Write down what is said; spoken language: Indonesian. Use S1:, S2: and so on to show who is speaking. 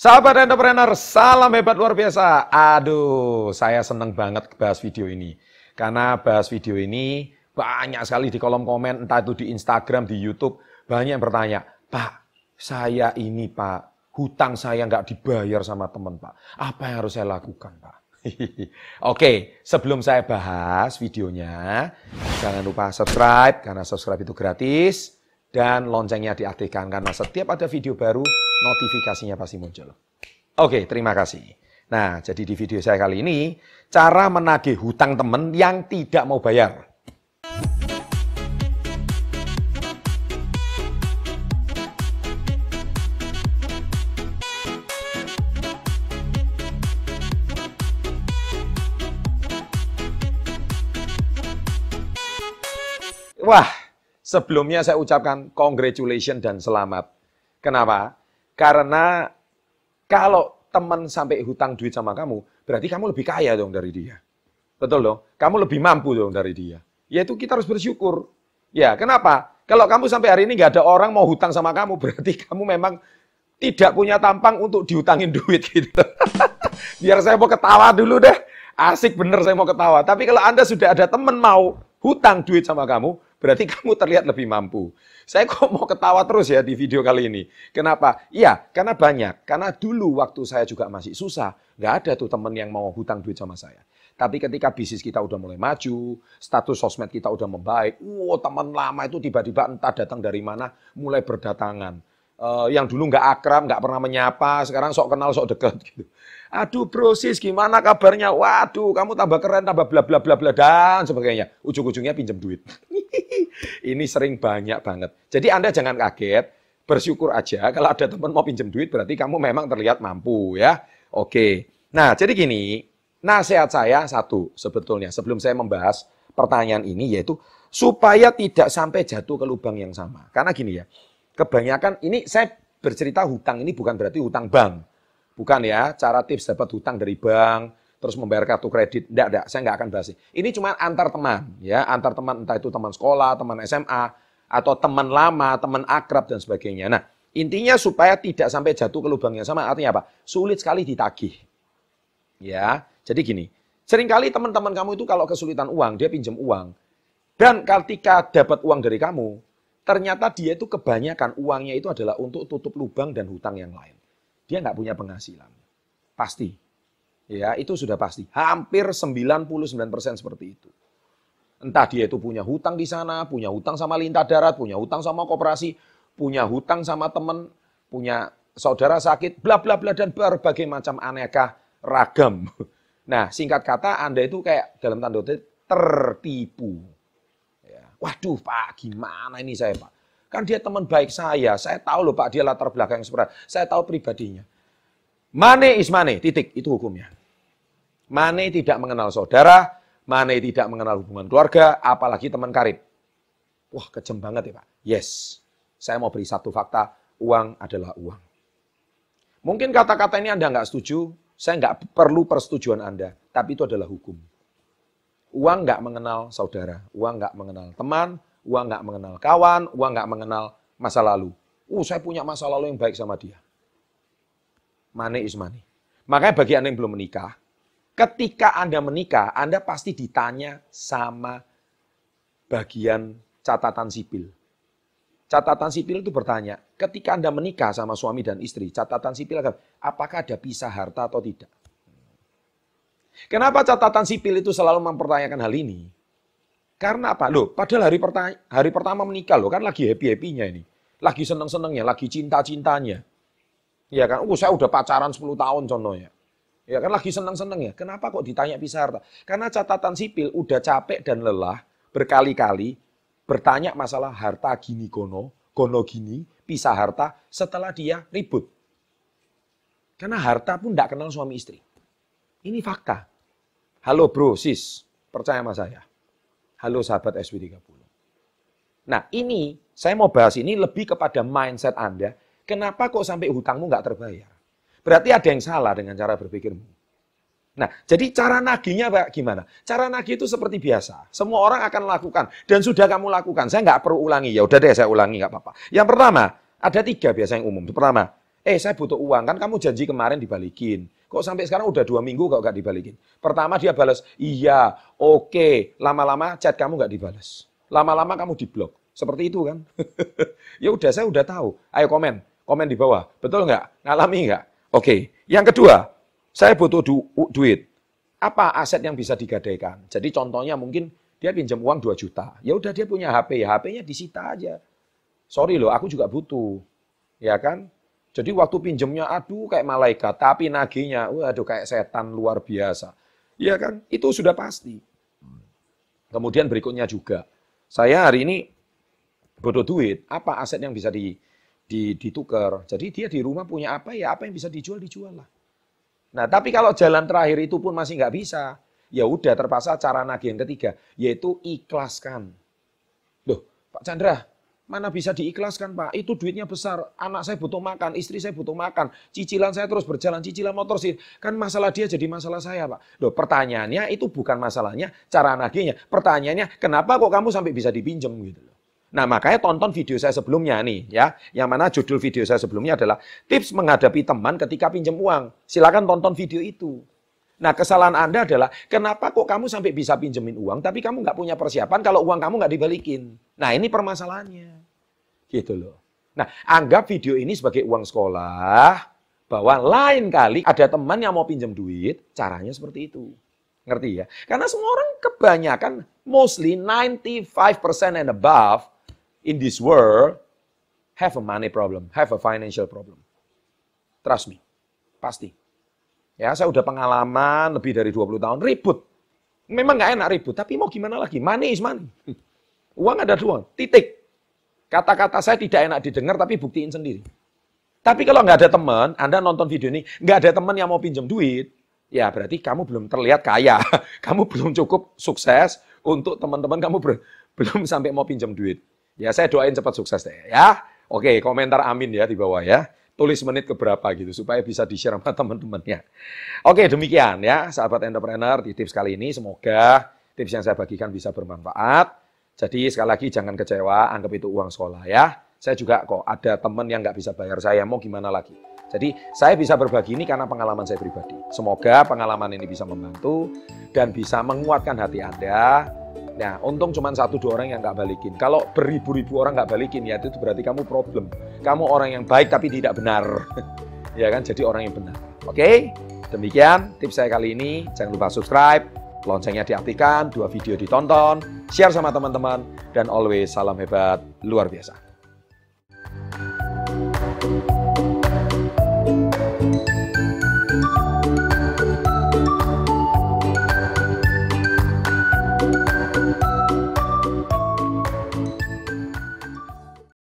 S1: Sahabat entrepreneur, salam hebat luar biasa. Aduh, saya seneng banget bahas video ini. Karena bahas video ini banyak sekali di kolom komen, entah itu di Instagram, di Youtube, banyak yang bertanya, Pak, saya ini Pak, hutang saya nggak dibayar sama teman Pak. Apa yang harus saya lakukan Pak? Oke, sebelum saya bahas videonya, jangan lupa subscribe, karena subscribe itu gratis dan loncengnya diaktifkan karena setiap ada video baru notifikasinya pasti muncul. Oke, terima kasih. Nah, jadi di video saya kali ini cara menagih hutang teman yang tidak mau bayar. Wah, Sebelumnya saya ucapkan congratulations dan selamat. Kenapa? Karena kalau teman sampai hutang duit sama kamu, berarti kamu lebih kaya dong dari dia. Betul dong? Kamu lebih mampu dong dari dia. Yaitu kita harus bersyukur. Ya, kenapa? Kalau kamu sampai hari ini nggak ada orang mau hutang sama kamu, berarti kamu memang tidak punya tampang untuk diutangin duit gitu. Biar saya mau ketawa dulu deh. Asik bener saya mau ketawa. Tapi kalau Anda sudah ada teman mau hutang duit sama kamu, berarti kamu terlihat lebih mampu. Saya kok mau ketawa terus ya di video kali ini. Kenapa? Iya, karena banyak. Karena dulu waktu saya juga masih susah, nggak ada tuh temen yang mau hutang duit sama saya. Tapi ketika bisnis kita udah mulai maju, status sosmed kita udah membaik, wow teman lama itu tiba-tiba entah datang dari mana, mulai berdatangan. Uh, yang dulu nggak akrab, nggak pernah menyapa, sekarang sok kenal, sok deket gitu. Aduh brosis gimana kabarnya? Waduh kamu tambah keren, tambah bla bla bla bla dan sebagainya. Ujung-ujungnya pinjam duit. Ini sering banyak banget. Jadi Anda jangan kaget, bersyukur aja kalau ada teman mau pinjam duit berarti kamu memang terlihat mampu ya. Oke. Nah, jadi gini, nasihat saya satu sebetulnya sebelum saya membahas pertanyaan ini yaitu supaya tidak sampai jatuh ke lubang yang sama. Karena gini ya, kebanyakan ini saya bercerita hutang ini bukan berarti hutang bank. Bukan ya, cara tips dapat hutang dari bank, terus membayar kartu kredit. Tidak, tidak, saya nggak akan bahas. Ini cuma antar teman, ya, antar teman entah itu teman sekolah, teman SMA, atau teman lama, teman akrab dan sebagainya. Nah, intinya supaya tidak sampai jatuh ke lubang yang sama, artinya apa? Sulit sekali ditagih. Ya, jadi gini, sering kali teman-teman kamu itu kalau kesulitan uang, dia pinjam uang. Dan ketika dapat uang dari kamu, ternyata dia itu kebanyakan uangnya itu adalah untuk tutup lubang dan hutang yang lain dia nggak punya penghasilan. Pasti. Ya, itu sudah pasti. Hampir 99% seperti itu. Entah dia itu punya hutang di sana, punya hutang sama lintah darat, punya hutang sama koperasi, punya hutang sama teman, punya saudara sakit, bla bla bla dan berbagai macam aneka ragam. Nah, singkat kata Anda itu kayak dalam tanda tertipu. Ya. Waduh Pak, gimana ini saya Pak? Kan dia teman baik saya. Saya tahu loh Pak, dia latar belakang seperti Saya tahu pribadinya. Mane is mane, titik. Itu hukumnya. Mane tidak mengenal saudara, Mane tidak mengenal hubungan keluarga, apalagi teman karib. Wah, kejem banget ya Pak. Yes, saya mau beri satu fakta, uang adalah uang. Mungkin kata-kata ini Anda nggak setuju, saya nggak perlu persetujuan Anda, tapi itu adalah hukum. Uang nggak mengenal saudara, uang nggak mengenal teman, uang nggak mengenal kawan, uang nggak mengenal masa lalu. Uh, saya punya masa lalu yang baik sama dia. Money is money. Makanya bagi Anda yang belum menikah, ketika Anda menikah, Anda pasti ditanya sama bagian catatan sipil. Catatan sipil itu bertanya, ketika Anda menikah sama suami dan istri, catatan sipil akan, apakah ada pisah harta atau tidak? Kenapa catatan sipil itu selalu mempertanyakan hal ini? Karena apa? Loh, padahal hari, hari pertama menikah loh, kan lagi happy-happynya ini. Lagi seneng-senengnya, lagi cinta-cintanya. Ya kan, oh saya udah pacaran 10 tahun contohnya. Ya kan lagi seneng-seneng ya. Kenapa kok ditanya pisah harta? Karena catatan sipil udah capek dan lelah berkali-kali bertanya masalah harta gini gono, gono gini, pisah harta setelah dia ribut. Karena harta pun tidak kenal suami istri. Ini fakta. Halo bro, sis, percaya sama saya. Halo sahabat SW30. Nah ini, saya mau bahas ini lebih kepada mindset Anda. Kenapa kok sampai hutangmu nggak terbayar? Berarti ada yang salah dengan cara berpikirmu. Nah, jadi cara nagihnya gimana? Cara nagih itu seperti biasa. Semua orang akan lakukan. Dan sudah kamu lakukan. Saya nggak perlu ulangi. Ya udah deh saya ulangi, nggak apa-apa. Yang pertama, ada tiga biasa yang umum. Pertama, Eh, saya butuh uang. Kan kamu janji kemarin dibalikin. Kok sampai sekarang udah dua minggu kok nggak dibalikin? Pertama dia balas, iya, oke. Lama-lama chat kamu nggak dibalas. Lama-lama kamu diblok. Seperti itu kan? ya udah, saya udah tahu. Ayo komen. Komen di bawah. Betul nggak? Ngalami nggak? Oke. Yang kedua, saya butuh du duit. Apa aset yang bisa digadaikan? Jadi contohnya mungkin dia pinjam uang 2 juta. Ya udah dia punya HP, ya HP-nya disita aja. Sorry loh, aku juga butuh. Ya kan? Jadi waktu pinjemnya aduh kayak malaikat, tapi naginya waduh kayak setan luar biasa. Ya kan? Itu sudah pasti. Kemudian berikutnya juga, saya hari ini butuh duit, apa aset yang bisa di, ditukar. Jadi dia di rumah punya apa ya, apa yang bisa dijual, dijual lah. Nah tapi kalau jalan terakhir itu pun masih nggak bisa, Ya udah terpaksa cara nagih yang ketiga, yaitu ikhlaskan. Loh, Pak Chandra, mana bisa diikhlaskan Pak? Itu duitnya besar, anak saya butuh makan, istri saya butuh makan, cicilan saya terus berjalan, cicilan motor sih. Kan masalah dia jadi masalah saya Pak. Loh pertanyaannya itu bukan masalahnya, cara nagihnya. Pertanyaannya, kenapa kok kamu sampai bisa dipinjam gitu loh. Nah makanya tonton video saya sebelumnya nih ya, yang mana judul video saya sebelumnya adalah tips menghadapi teman ketika pinjam uang. Silakan tonton video itu. Nah kesalahan Anda adalah kenapa kok kamu sampai bisa pinjemin uang tapi kamu nggak punya persiapan kalau uang kamu nggak dibalikin. Nah ini permasalahannya. Gitu loh. Nah anggap video ini sebagai uang sekolah bahwa lain kali ada teman yang mau pinjam duit caranya seperti itu. Ngerti ya? Karena semua orang kebanyakan mostly 95% and above in this world have a money problem, have a financial problem. Trust me. Pasti. Ya, saya udah pengalaman lebih dari 20 tahun ribut. Memang nggak enak ribut, tapi mau gimana lagi? Money is money. Uang ada dua, titik. Kata-kata saya tidak enak didengar, tapi buktiin sendiri. Tapi kalau nggak ada teman, Anda nonton video ini, nggak ada teman yang mau pinjam duit, ya berarti kamu belum terlihat kaya. Kamu belum cukup sukses untuk teman-teman kamu belum sampai mau pinjam duit. Ya saya doain cepat sukses deh ya. Oke, komentar amin ya di bawah ya tulis menit ke berapa gitu supaya bisa di-share sama teman-temannya. Oke, demikian ya sahabat entrepreneur di tips kali ini semoga tips yang saya bagikan bisa bermanfaat. Jadi sekali lagi jangan kecewa, anggap itu uang sekolah ya. Saya juga kok ada teman yang nggak bisa bayar saya, mau gimana lagi. Jadi saya bisa berbagi ini karena pengalaman saya pribadi. Semoga pengalaman ini bisa membantu dan bisa menguatkan hati Anda Nah, untung cuma satu dua orang yang nggak balikin. Kalau beribu-ribu orang nggak balikin ya itu berarti kamu problem. Kamu orang yang baik tapi tidak benar. ya kan? Jadi orang yang benar. Oke, demikian tips saya kali ini. Jangan lupa subscribe, loncengnya diaktifkan, dua video ditonton, share sama teman-teman, dan always salam hebat luar biasa. thank you